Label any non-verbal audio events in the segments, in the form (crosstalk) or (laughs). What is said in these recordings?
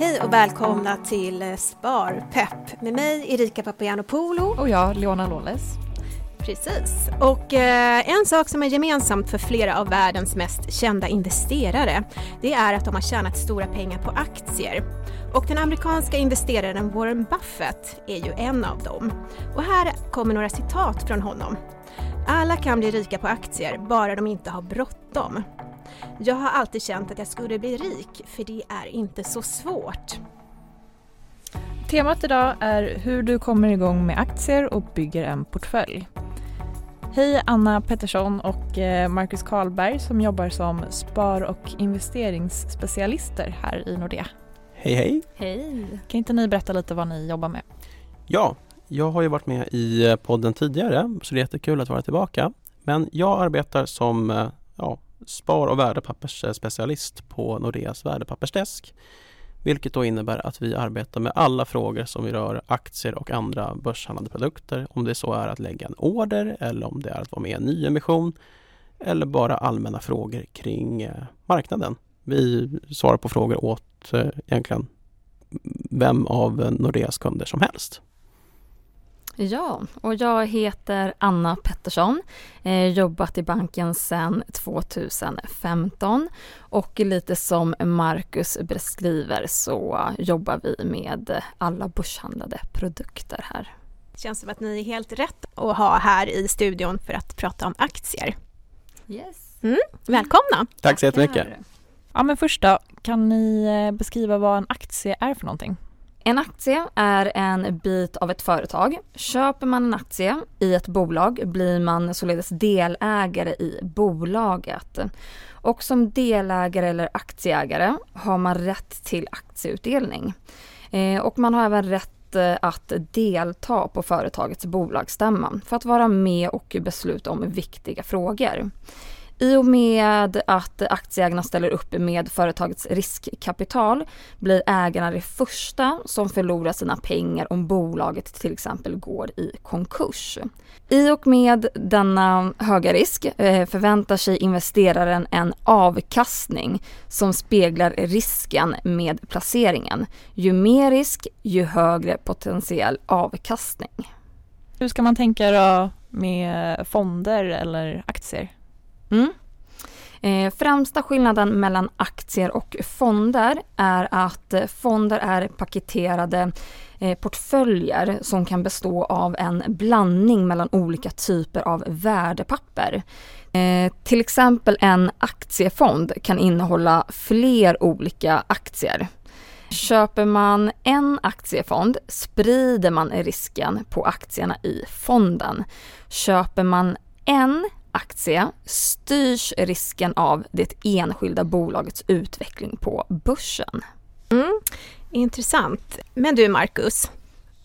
Hej och välkomna till Sparpepp med mig Erika Papagiannopoulou. Och jag, Leona Lawless. Precis. Och eh, en sak som är gemensamt för flera av världens mest kända investerare, det är att de har tjänat stora pengar på aktier. Och den amerikanska investeraren Warren Buffett är ju en av dem. Och här kommer några citat från honom. Alla kan bli rika på aktier, bara de inte har bråttom. Jag har alltid känt att jag skulle bli rik, för det är inte så svårt. Temat idag är hur du kommer igång med aktier och bygger en portfölj. Hej Anna Pettersson och eh, Marcus Karlberg som jobbar som spar och investeringsspecialister här i Nordea. Hej hej! Hej! Kan inte ni berätta lite vad ni jobbar med? Ja, jag har ju varit med i eh, podden tidigare så det är jättekul att vara tillbaka. Men jag arbetar som eh, ja, spar och värdepappersspecialist på Nordeas värdepappersdesk. Vilket då innebär att vi arbetar med alla frågor som rör aktier och andra börshandlade produkter. Om det så är att lägga en order eller om det är att vara med i en nyemission eller bara allmänna frågor kring eh, marknaden. Vi svarar på frågor åt eh, egentligen vem av Nordeas kunder som helst. Ja, och jag heter Anna Pettersson, eh, jobbat i banken sedan 2015 och lite som Marcus beskriver så jobbar vi med alla börshandlade produkter här. Det känns som att ni är helt rätt att ha här i studion för att prata om aktier. Yes. Mm, välkomna! Tack så jättemycket! Ja men först då, kan ni eh, beskriva vad en aktie är för någonting? En aktie är en bit av ett företag. Köper man en aktie i ett bolag blir man således delägare i bolaget. Och som delägare eller aktieägare har man rätt till aktieutdelning. Eh, och man har även rätt eh, att delta på företagets bolagsstämma för att vara med och besluta om viktiga frågor. I och med att aktieägarna ställer upp med företagets riskkapital blir ägarna det första som förlorar sina pengar om bolaget till exempel går i konkurs. I och med denna höga risk eh, förväntar sig investeraren en avkastning som speglar risken med placeringen. Ju mer risk, ju högre potentiell avkastning. Hur ska man tänka då med fonder eller aktier? Mm. Eh, främsta skillnaden mellan aktier och fonder är att eh, fonder är paketerade eh, portföljer som kan bestå av en blandning mellan olika typer av värdepapper. Eh, till exempel en aktiefond kan innehålla fler olika aktier. Köper man en aktiefond sprider man risken på aktierna i fonden. Köper man en aktie styrs risken av det enskilda bolagets utveckling på börsen. Mm, intressant. Men du Marcus,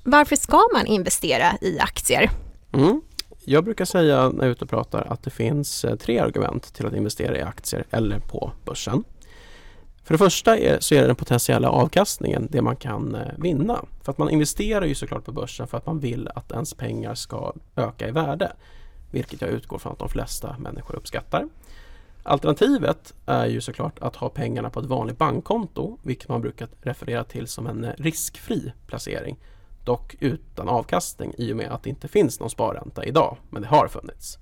varför ska man investera i aktier? Mm. Jag brukar säga när jag är ute och pratar att det finns eh, tre argument till att investera i aktier eller på börsen. För det första är, så är det den potentiella avkastningen, det man kan eh, vinna. För att man investerar ju såklart på börsen för att man vill att ens pengar ska öka i värde vilket jag utgår från att de flesta människor uppskattar. Alternativet är ju såklart att ha pengarna på ett vanligt bankkonto, vilket man brukar referera till som en riskfri placering. Dock utan avkastning i och med att det inte finns någon sparränta idag, men det har funnits.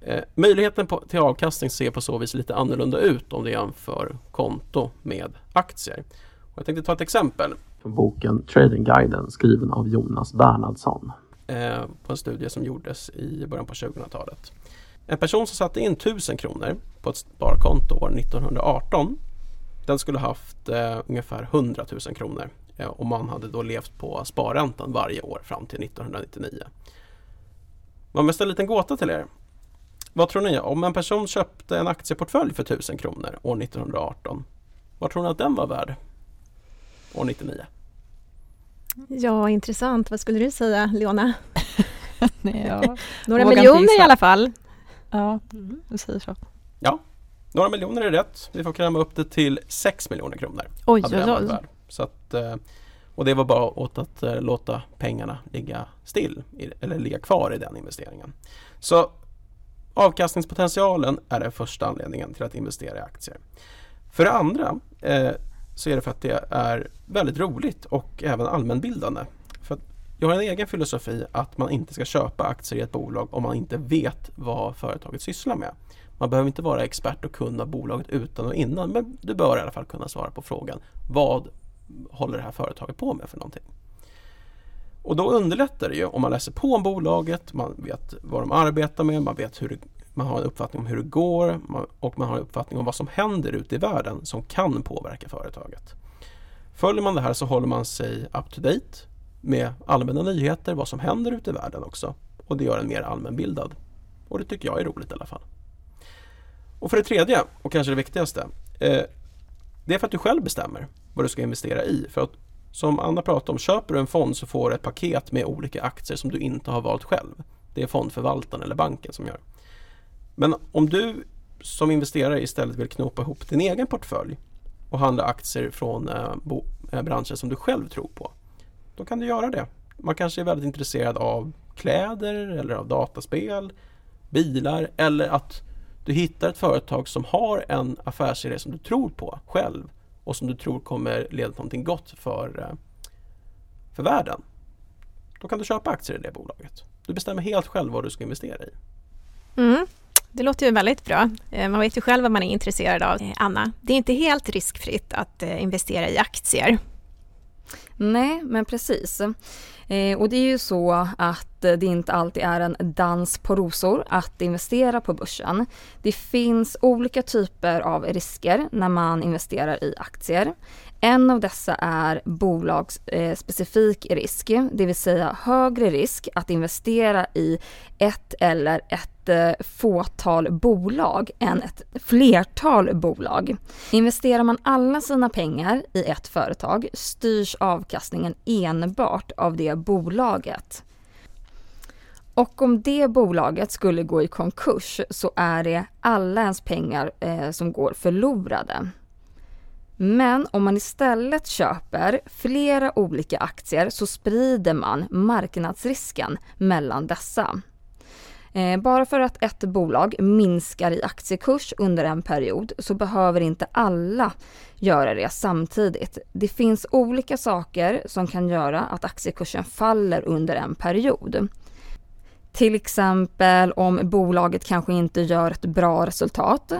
Eh, möjligheten på, till avkastning ser på så vis lite annorlunda ut om du jämför konto med aktier. Och jag tänkte ta ett exempel. Från boken Tradingguiden skriven av Jonas Bernhardsson. Eh, på en studie som gjordes i början på 2000-talet. En person som satte in 1000 kronor på ett sparkonto år 1918 den skulle haft eh, ungefär 100 000 kronor eh, och man hade då levt på sparräntan varje år fram till 1999. Man om jag ställer en liten gåta till er. Vad tror ni? Om en person köpte en aktieportfölj för 1000 kronor år 1918 vad tror ni att den var värd år 1999? Ja, intressant. Vad skulle du säga, Leona? (laughs) ja. (laughs) Några miljoner i alla fall. Ja, du säger så. Ja, några miljoner är rätt. Vi får kräma upp det till 6 miljoner kronor. Oj, oj, oj. Så att, eh, och det var bara åt att eh, låta pengarna ligga still eller ligga kvar i den investeringen. Så avkastningspotentialen är den första anledningen till att investera i aktier. För det andra eh, så är det för att det är väldigt roligt och även allmänbildande. För att jag har en egen filosofi att man inte ska köpa aktier i ett bolag om man inte vet vad företaget sysslar med. Man behöver inte vara expert och kunna bolaget utan och innan men du bör i alla fall kunna svara på frågan vad håller det här företaget på med för någonting? Och då underlättar det ju om man läser på om bolaget, man vet vad de arbetar med, man vet hur man har en uppfattning om hur det går och man har en uppfattning om vad som händer ute i världen som kan påverka företaget. Följer man det här så håller man sig up to date med allmänna nyheter, vad som händer ute i världen också. Och det gör en mer allmänbildad. Och det tycker jag är roligt i alla fall. Och för det tredje, och kanske det viktigaste, eh, det är för att du själv bestämmer vad du ska investera i. För att som Anna pratade om, köper du en fond så får du ett paket med olika aktier som du inte har valt själv. Det är fondförvaltaren eller banken som gör. Men om du som investerare istället vill knopa ihop din egen portfölj och handla aktier från eh, bo, eh, branscher som du själv tror på. Då kan du göra det. Man kanske är väldigt intresserad av kläder eller av dataspel, bilar eller att du hittar ett företag som har en affärsidé som du tror på själv och som du tror kommer leda till någonting gott för, eh, för världen. Då kan du köpa aktier i det bolaget. Du bestämmer helt själv vad du ska investera i. Mm. Det låter ju väldigt bra. Eh, man vet ju själv vad man är intresserad av. Eh, Anna, det är inte helt riskfritt att eh, investera i aktier. Nej, men precis. Eh, och det är ju så att det inte alltid är en dans på rosor att investera på börsen. Det finns olika typer av risker när man investerar i aktier. En av dessa är bolagsspecifik risk, det vill säga högre risk att investera i ett eller ett fåtal bolag än ett flertal bolag. Investerar man alla sina pengar i ett företag styrs avkastningen enbart av det bolaget. Och om det bolaget skulle gå i konkurs så är det alla ens pengar eh, som går förlorade. Men om man istället köper flera olika aktier så sprider man marknadsrisken mellan dessa. Eh, bara för att ett bolag minskar i aktiekurs under en period så behöver inte alla göra det samtidigt. Det finns olika saker som kan göra att aktiekursen faller under en period. Till exempel om bolaget kanske inte gör ett bra resultat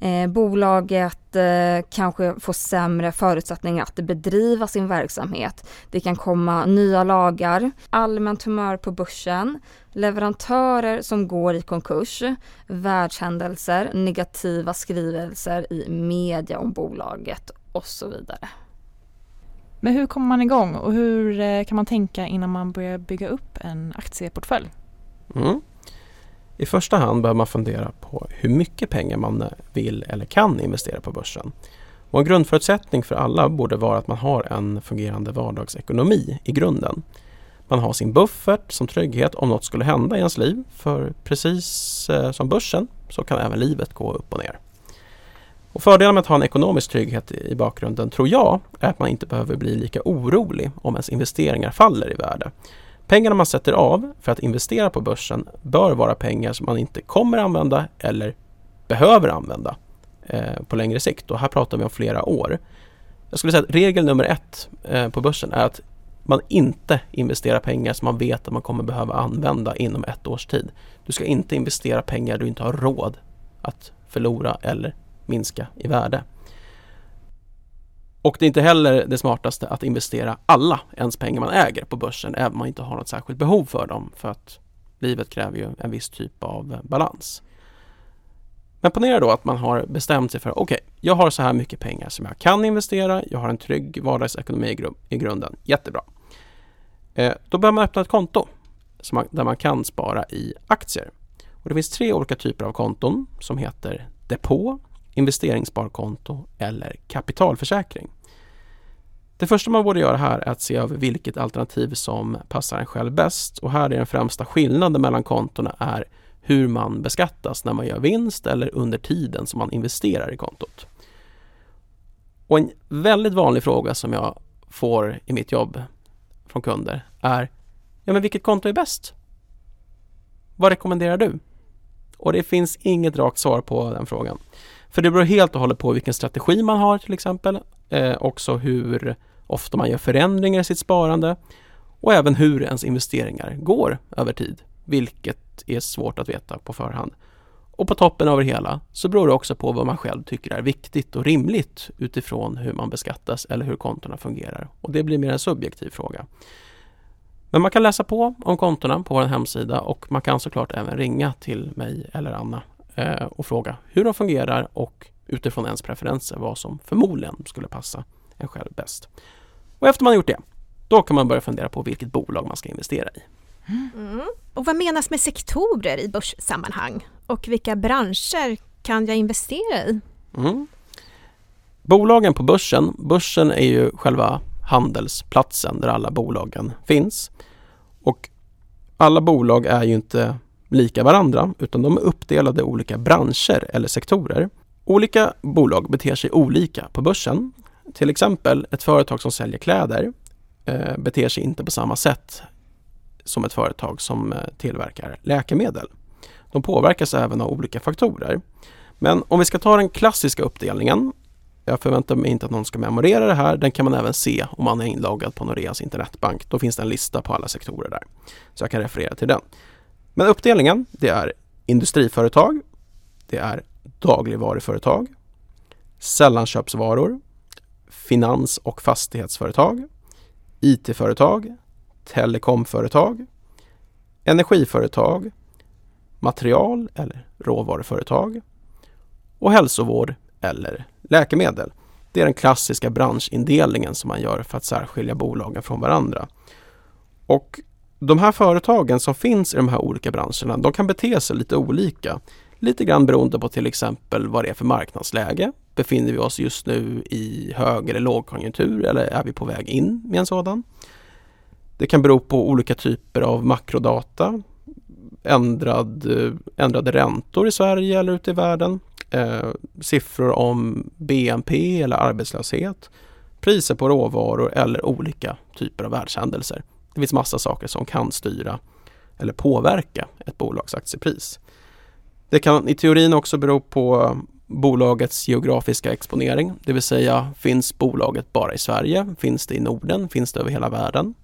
Eh, bolaget eh, kanske får sämre förutsättningar att bedriva sin verksamhet. Det kan komma nya lagar, allmänt humör på börsen, leverantörer som går i konkurs, världshändelser, negativa skrivelser i media om bolaget och så vidare. Men hur kommer man igång och hur eh, kan man tänka innan man börjar bygga upp en aktieportfölj? Mm. I första hand bör man fundera på hur mycket pengar man vill eller kan investera på börsen. Och en grundförutsättning för alla borde vara att man har en fungerande vardagsekonomi i grunden. Man har sin buffert som trygghet om något skulle hända i ens liv. För precis eh, som börsen så kan även livet gå upp och ner. Och fördelen med att ha en ekonomisk trygghet i bakgrunden tror jag är att man inte behöver bli lika orolig om ens investeringar faller i värde. Pengarna man sätter av för att investera på börsen bör vara pengar som man inte kommer använda eller behöver använda eh, på längre sikt och här pratar vi om flera år. Jag skulle säga att regel nummer ett eh, på börsen är att man inte investerar pengar som man vet att man kommer behöva använda inom ett års tid. Du ska inte investera pengar du inte har råd att förlora eller minska i värde. Och det är inte heller det smartaste att investera alla ens pengar man äger på börsen även om man inte har något särskilt behov för dem för att livet kräver ju en viss typ av eh, balans. Men ponera då att man har bestämt sig för okej, okay, jag har så här mycket pengar som jag kan investera, jag har en trygg vardagsekonomi i, gru i grunden, jättebra. Eh, då bör man öppna ett konto man, där man kan spara i aktier. Och det finns tre olika typer av konton som heter depå, investeringssparkonto eller kapitalförsäkring. Det första man borde göra här är att se över vilket alternativ som passar en själv bäst och här är den främsta skillnaden mellan kontona är hur man beskattas när man gör vinst eller under tiden som man investerar i kontot. Och en väldigt vanlig fråga som jag får i mitt jobb från kunder är Ja men vilket konto är bäst? Vad rekommenderar du? Och det finns inget rakt svar på den frågan. För det beror helt och hållet på vilken strategi man har till exempel. eh, också hur ofta man gör förändringar i sitt sparande och även hur ens investeringar går över tid, vilket är svårt att veta på förhand. Och på toppen av det hela så beror det också på vad man själv tycker är viktigt och rimligt utifrån hur man beskattas eller hur kontona fungerar. Och det blir mer en subjektiv fråga. Men man kan läsa på om kontona på vår hemsida och man kan såklart även ringa till mig eller Anna och fråga hur de fungerar och utifrån ens preferenser vad som förmodligen skulle passa en själv bäst. Och efter man gjort det, då kan man börja fundera på vilket bolag man ska investera i. Mm. Och vad menas med sektorer i börssammanhang? Och vilka branscher kan jag investera i? Mm. Bolagen på börsen, börsen är ju själva handelsplatsen där alla bolagen finns. Och alla bolag är ju inte lika varandra utan de är uppdelade i olika branscher eller sektorer. Olika bolag beter sig olika på börsen. Till exempel ett företag som säljer kläder eh, beter sig inte på samma sätt som ett företag som eh, tillverkar läkemedel. De påverkas även av olika faktorer. Men om vi ska ta den klassiska uppdelningen jag förväntar mig inte att någon ska memorera det här. Den kan man även se om man är inloggad på Noreas internetbank. Då finns det en lista på alla sektorer där. Så jag kan referera till den. Men uppdelningen, det är industriföretag, det är dagligvaruföretag, sällanköpsvaror, finans och fastighetsföretag, IT-företag, telekomföretag, energiföretag, material eller råvaruföretag och hälsovård eller läkemedel. Det är den klassiska branschindelningen som man gör för att särskilja bolagen från varandra. Och de här företagen som finns i de här olika branscherna, de kan bete sig lite olika. Lite grann beroende på till exempel vad det är för marknadsläge. Befinner vi oss just nu i hög eller lågkonjunktur eller är vi på väg in med en sådan? Det kan bero på olika typer av makrodata, ändrad, eh, ändrade räntor i Sverige eller ute i världen, eh, siffror om BNP eller arbetslöshet, priser på råvaror eller olika typer av världshändelser. Det finns massa saker som kan styra eller påverka ett bolags aktiepris. Det kan i teorin också bero på bolagets geografiska exponering, det vill säga finns bolaget bara i Sverige? Finns det i Norden? Finns det över hela världen?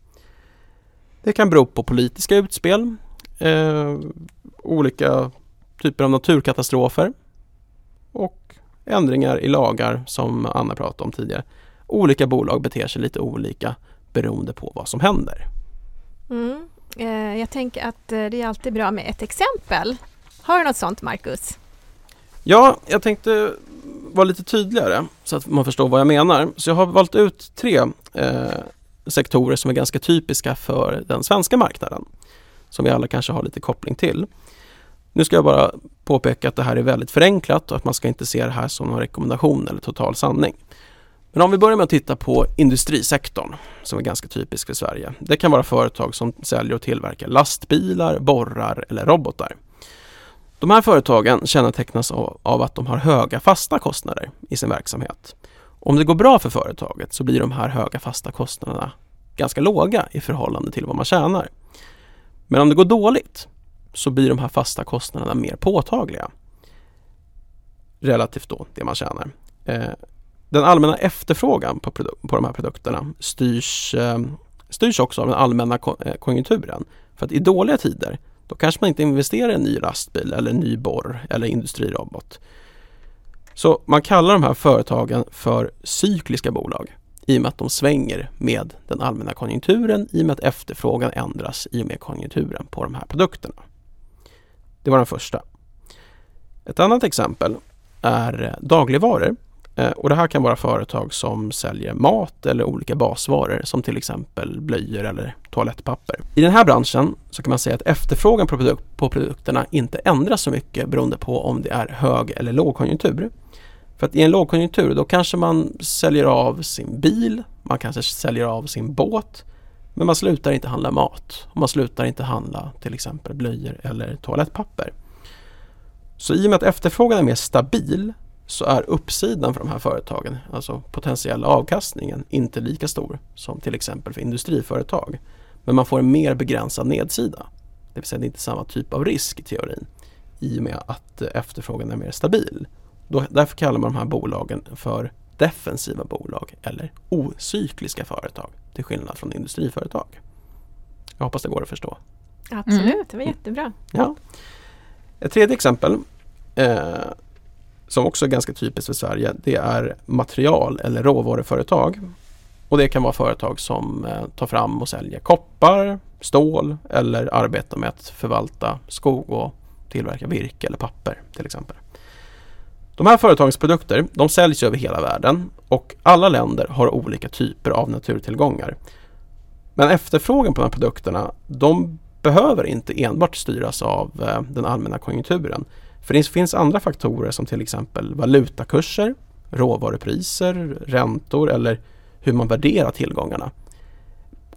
Det kan bero på politiska utspel, eh, olika typer av naturkatastrofer och ändringar i lagar som Anna pratade om tidigare. Olika bolag beter sig lite olika beroende på vad som händer. Mm. Eh, jag tänker att eh, det är alltid bra med ett exempel. Har du något sånt Marcus? Ja, jag tänkte vara lite tydligare så att man förstår vad jag menar. Så jag har valt ut tre eh, sektorer som är ganska typiska för den svenska marknaden. Som vi alla kanske har lite koppling till. Nu ska jag bara påpeka att det här är väldigt förenklat och att man ska inte se det här som någon rekommendation eller total sanning. Men om vi börjar med att titta på industrisektorn som är ganska typisk för Sverige. Det kan vara företag som säljer och tillverkar lastbilar, borrar eller robotar. De här företagen kännetecknas av att de har höga fasta kostnader i sin verksamhet. Om det går bra för företaget så blir de här höga fasta kostnaderna ganska låga i förhållande till vad man tjänar. Men om det går dåligt så blir de här fasta kostnaderna mer påtagliga relativt då det man tjänar. Eh, den allmänna efterfrågan på, på de här produkterna styrs, eh, styrs också av den allmänna eh, konjunkturen. För att i dåliga tider då kanske man inte investerar i en ny lastbil eller en ny borr eller industrirobot. Så man kallar de här företagen för cykliska bolag i och med att de svänger med den allmänna konjunkturen i och med att efterfrågan ändras i och med konjunkturen på de här produkterna. Det var den första. Ett annat exempel är dagligvaror. Eh, och det här kan vara företag som säljer mat eller olika basvaror som till exempel blöjor eller toalettpapper. I den här branschen så kan man säga att efterfrågan på, produk på produkterna inte ändras så mycket beroende på om det är hög eller lågkonjunktur. För att i en lågkonjunktur då kanske man säljer av sin bil, man kanske säljer av sin båt men man slutar inte handla mat och man slutar inte handla till exempel blöjor eller toalettpapper. Så i och med att efterfrågan är mer stabil så är uppsidan för de här företagen, alltså potentiella avkastningen, inte lika stor som till exempel för industriföretag. Men man får en mer begränsad nedsida. Det vill säga det är inte samma typ av risk i teorin i och med att efterfrågan är mer stabil. Då, därför kallar man de här bolagen för defensiva bolag eller ocykliska företag till skillnad från industriföretag. Jag hoppas det går att förstå. Absolut, Mm. det var jättebra. Ja. Ett tredje exempel eh, som också är ganska typiskt för Sverige det är material eller råvaruföretag. Och det kan vara företag som eh, tar fram och säljer koppar, stål eller arbetar med att förvalta skog och tillverka virke eller papper till exempel. De här företagens produkter de säljs över hela världen och alla länder har olika typer av naturtillgångar. Men efterfrågan på de här produkterna de behöver inte enbart styras av eh, den allmänna konjunkturen. För det finns andra faktorer som till exempel valutakurser, råvarupriser, räntor eller hur man värderar tillgångarna.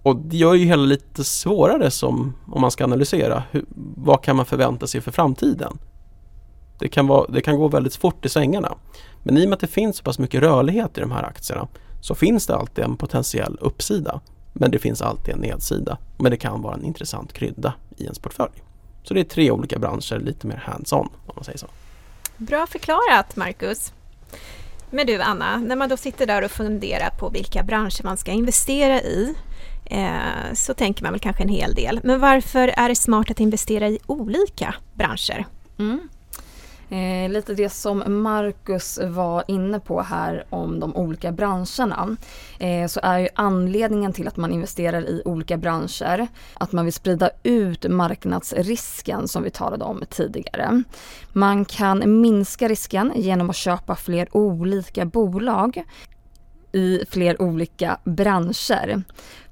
Och det gör ju hela lite svårare som om man ska analysera hur, vad kan man förvänta sig för framtiden. Det kan, vara, det kan gå väldigt fort i svängarna. Men i och med att det finns så pass mycket rörlighet i de här aktierna så finns det alltid en potentiell uppsida. Men det finns alltid en nedsida. Men det kan vara en intressant krydda i ens portfölj. Så det är tre olika branscher, lite mer hands-on om man säger så. Bra förklarat, Marcus. Men du, Anna, när man då sitter där och funderar på vilka branscher man ska investera i eh, så tänker man väl kanske en hel del. Men varför är det smart att investera i olika branscher? Mm. Eh, lite det som Marcus var inne på här om de olika branscherna. Eh, så är ju anledningen till att man investerar i olika branscher att man vill sprida ut marknadsrisken som vi talade om tidigare. Man kan minska risken genom att köpa fler olika bolag i fler olika branscher.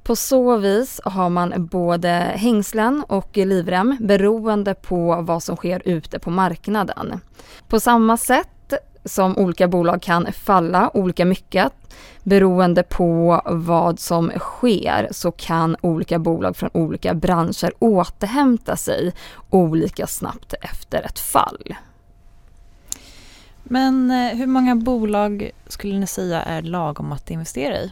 På så vis har man både hängslen och livrem beroende på vad som sker ute på marknaden. På samma sätt som olika bolag kan falla olika mycket beroende på vad som sker så kan olika bolag från olika branscher återhämta sig olika snabbt efter ett fall. Men eh, hur många bolag skulle ni säga är lagom att investera i?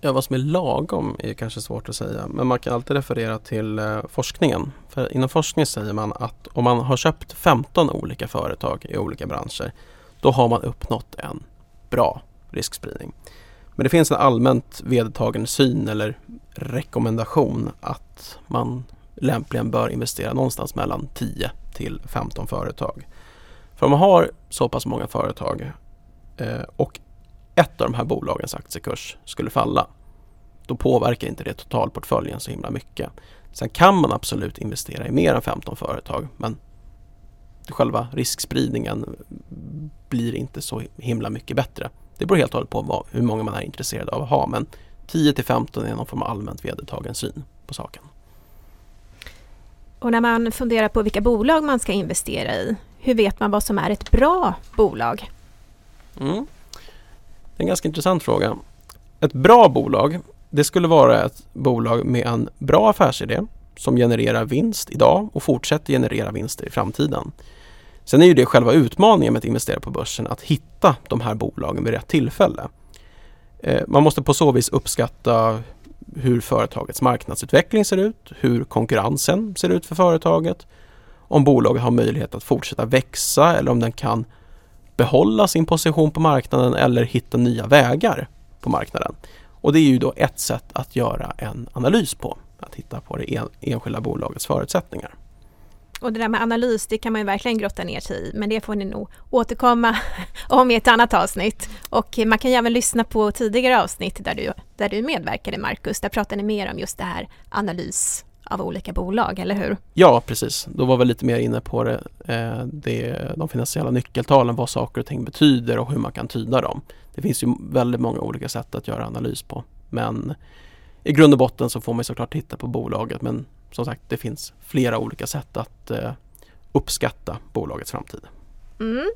Ja, vad som är lagom är kanske svårt att säga men man kan alltid referera till eh, forskningen. För inom forskning säger man att om man har köpt 15 olika företag i olika branscher då har man uppnått en bra riskspridning. Men det finns en allmänt vedertagen syn eller rekommendation att man lämpligen bör investera någonstans mellan 10 till 15 företag. För om man har så pass många företag eh, och ett av de här bolagens aktiekurs skulle falla då påverkar inte det totalportföljen så himla mycket. Sen kan man absolut investera i mer än 15 företag men själva riskspridningen blir inte så himla mycket bättre. Det beror helt och hållet på vad, hur många man är intresserad av att ha men 10 till 15 är någon form av allmänt vedertagen syn på saken. Och när man funderar på vilka bolag man ska investera i, hur vet man vad som är ett bra bolag? Mm. Det är en ganska intressant fråga. Ett bra bolag, det skulle vara ett bolag med en bra affärsidé som genererar vinst idag och fortsätter generera vinster i framtiden. Sen är ju det själva utmaningen med att investera på börsen, att hitta de här bolagen vid rätt tillfälle. Eh, man måste på så vis uppskatta hur företagets marknadsutveckling ser ut, hur konkurrensen ser ut för företaget, om bolaget har möjlighet att fortsätta växa eller om den kan behålla sin position på marknaden eller hitta nya vägar på marknaden. Och det är ju då ett sätt att göra en analys på, att titta på det en, enskilda bolagets förutsättningar. Och det där med analys, det kan man ju verkligen grotta ner sig i, men det får ni nog återkomma (laughs) om i ett annat avsnitt. Och man kan ju även lyssna på tidigare avsnitt där du, där du medverkade, Marcus. Där pratade ni mer om just det här analys av olika bolag, eller hur? Ja, precis. Då var vi lite mer inne på det, eh, det, de finansiella nyckeltalen, vad saker och ting betyder och hur man kan tyda dem. Det finns ju väldigt många olika sätt att göra analys på. Men i grund och botten så får man såklart titta på bolaget men som sagt det finns flera olika sätt att eh, uppskatta bolagets framtid. Mm.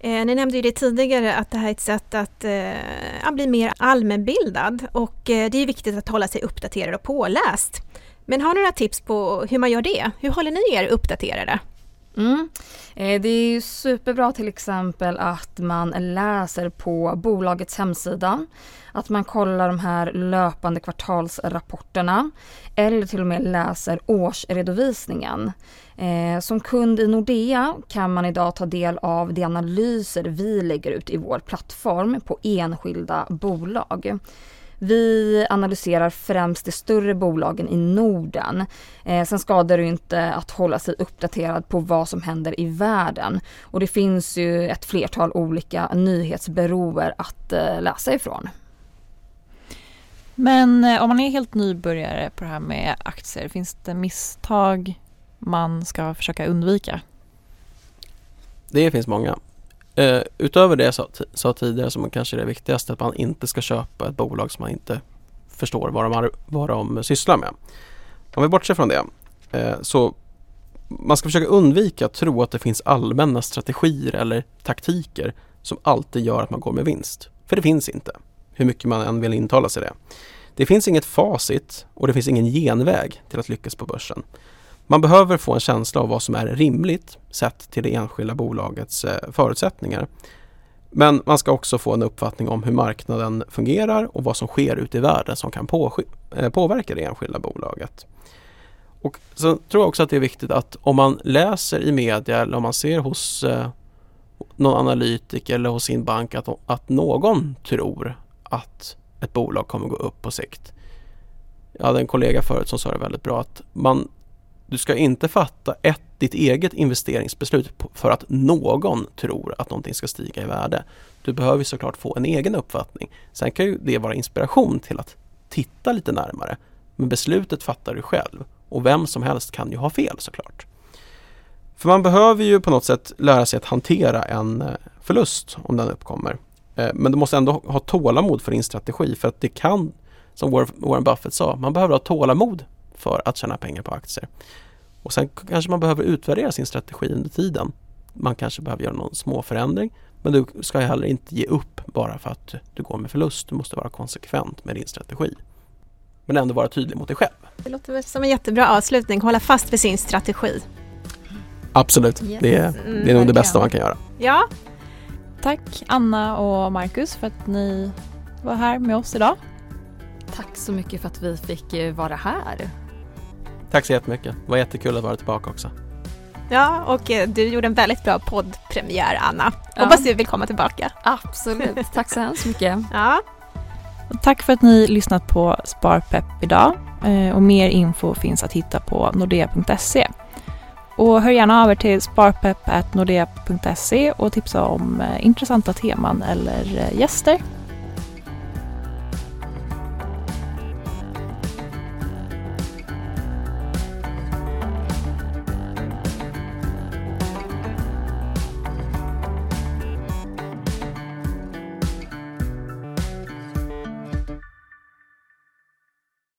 Eh, ni nämnde ju det tidigare att det här är ett sätt att eh, bli mer allmänbildad och eh, det är viktigt att hålla sig uppdaterad och påläst. Men har ni några tips på hur man gör det? Hur håller ni er uppdaterade? Mm. Eh, det är ju superbra till exempel att man läser på bolagets hemsida, att man kollar de här löpande kvartalsrapporterna eller till och med läser årsredovisningen. Eh, som kund i Nordea kan man idag ta del av de analyser vi lägger ut i vår plattform på enskilda bolag. Vi analyserar främst de större bolagen i Norden. Eh, sen skadar det inte att hålla sig uppdaterad på vad som händer i världen. Och det finns ju ett flertal olika nyhetsbyråer att eh, läsa ifrån. Men eh, om man är helt nybörjare på det här med aktier, finns det misstag man ska försöka undvika? Det finns många. Eh, utöver det jag sa, sa tidigare som kanske är det viktigaste att man inte ska köpa ett bolag som man inte förstår vad de, vad de sysslar med. Om vi bortser från det eh, så man ska försöka undvika att tro att det finns allmänna strategier eller taktiker som alltid gör att man går med vinst. För det finns inte, hur mycket man än vill intala sig det. Det finns inget facit och det finns ingen genväg till att lyckas på börsen. Man behöver få en känsla av vad som är rimligt sett till det enskilda bolagets eh, förutsättningar. Men man ska också få en uppfattning om hur marknaden fungerar och vad som sker ute i världen som kan eh, påverka det enskilda bolaget. Och sen tror jag också att det är viktigt att om man läser i media eller om man ser hos eh, någon analytiker eller hos sin bank att, att någon tror att ett bolag kommer gå upp på sikt. Jag hade en kollega förut som sa det väldigt bra att man du ska inte fatta ett, ditt eget investeringsbeslut för att någon tror att någonting ska stiga i värde. Du behöver såklart få en egen uppfattning. Sen kan ju det vara inspiration till att titta lite närmare. Men beslutet fattar du själv och vem som helst kan ju ha fel såklart. För man behöver ju på något sätt lära sig att hantera en eh, förlust om den uppkommer. Eh, men du måste ändå ha tålamod för din strategi för att det kan, som Warren Buffett sa, man behöver ha tålamod för att tjäna pengar på aktier. Och sen kanske man behöver utvärdera sin strategi under tiden. Man kanske behöver göra någon små förändring men du ska heller inte ge upp bara för att du går med förlust. Du måste vara konsekvent med din strategi. Men ändå vara tydlig mot dig själv. Det låter som en jättebra avslutning, hålla fast vid sin strategi. Absolut, yes. det, är, mm, det är nog det bästa man kan göra. Ja. Tack Anna och Marcus för att ni var här med oss idag. Tack så mycket för att vi fick eh, vara här. Tack så jättemycket. Det var jättekul att vara tillbaka också. Ja, och eh, du gjorde en väldigt bra poddpremiär, Anna. Ja. Hoppas du vill komma tillbaka. Absolut. (laughs) Tack så hemskt mycket. Ja. Och tack för att ni lyssnat på Sparpepp idag. Eh, och mer info finns att hitta på nordea.se. Och hör gärna av er till sparpepp.nordea.se och tipsa om intressanta teman eller gäster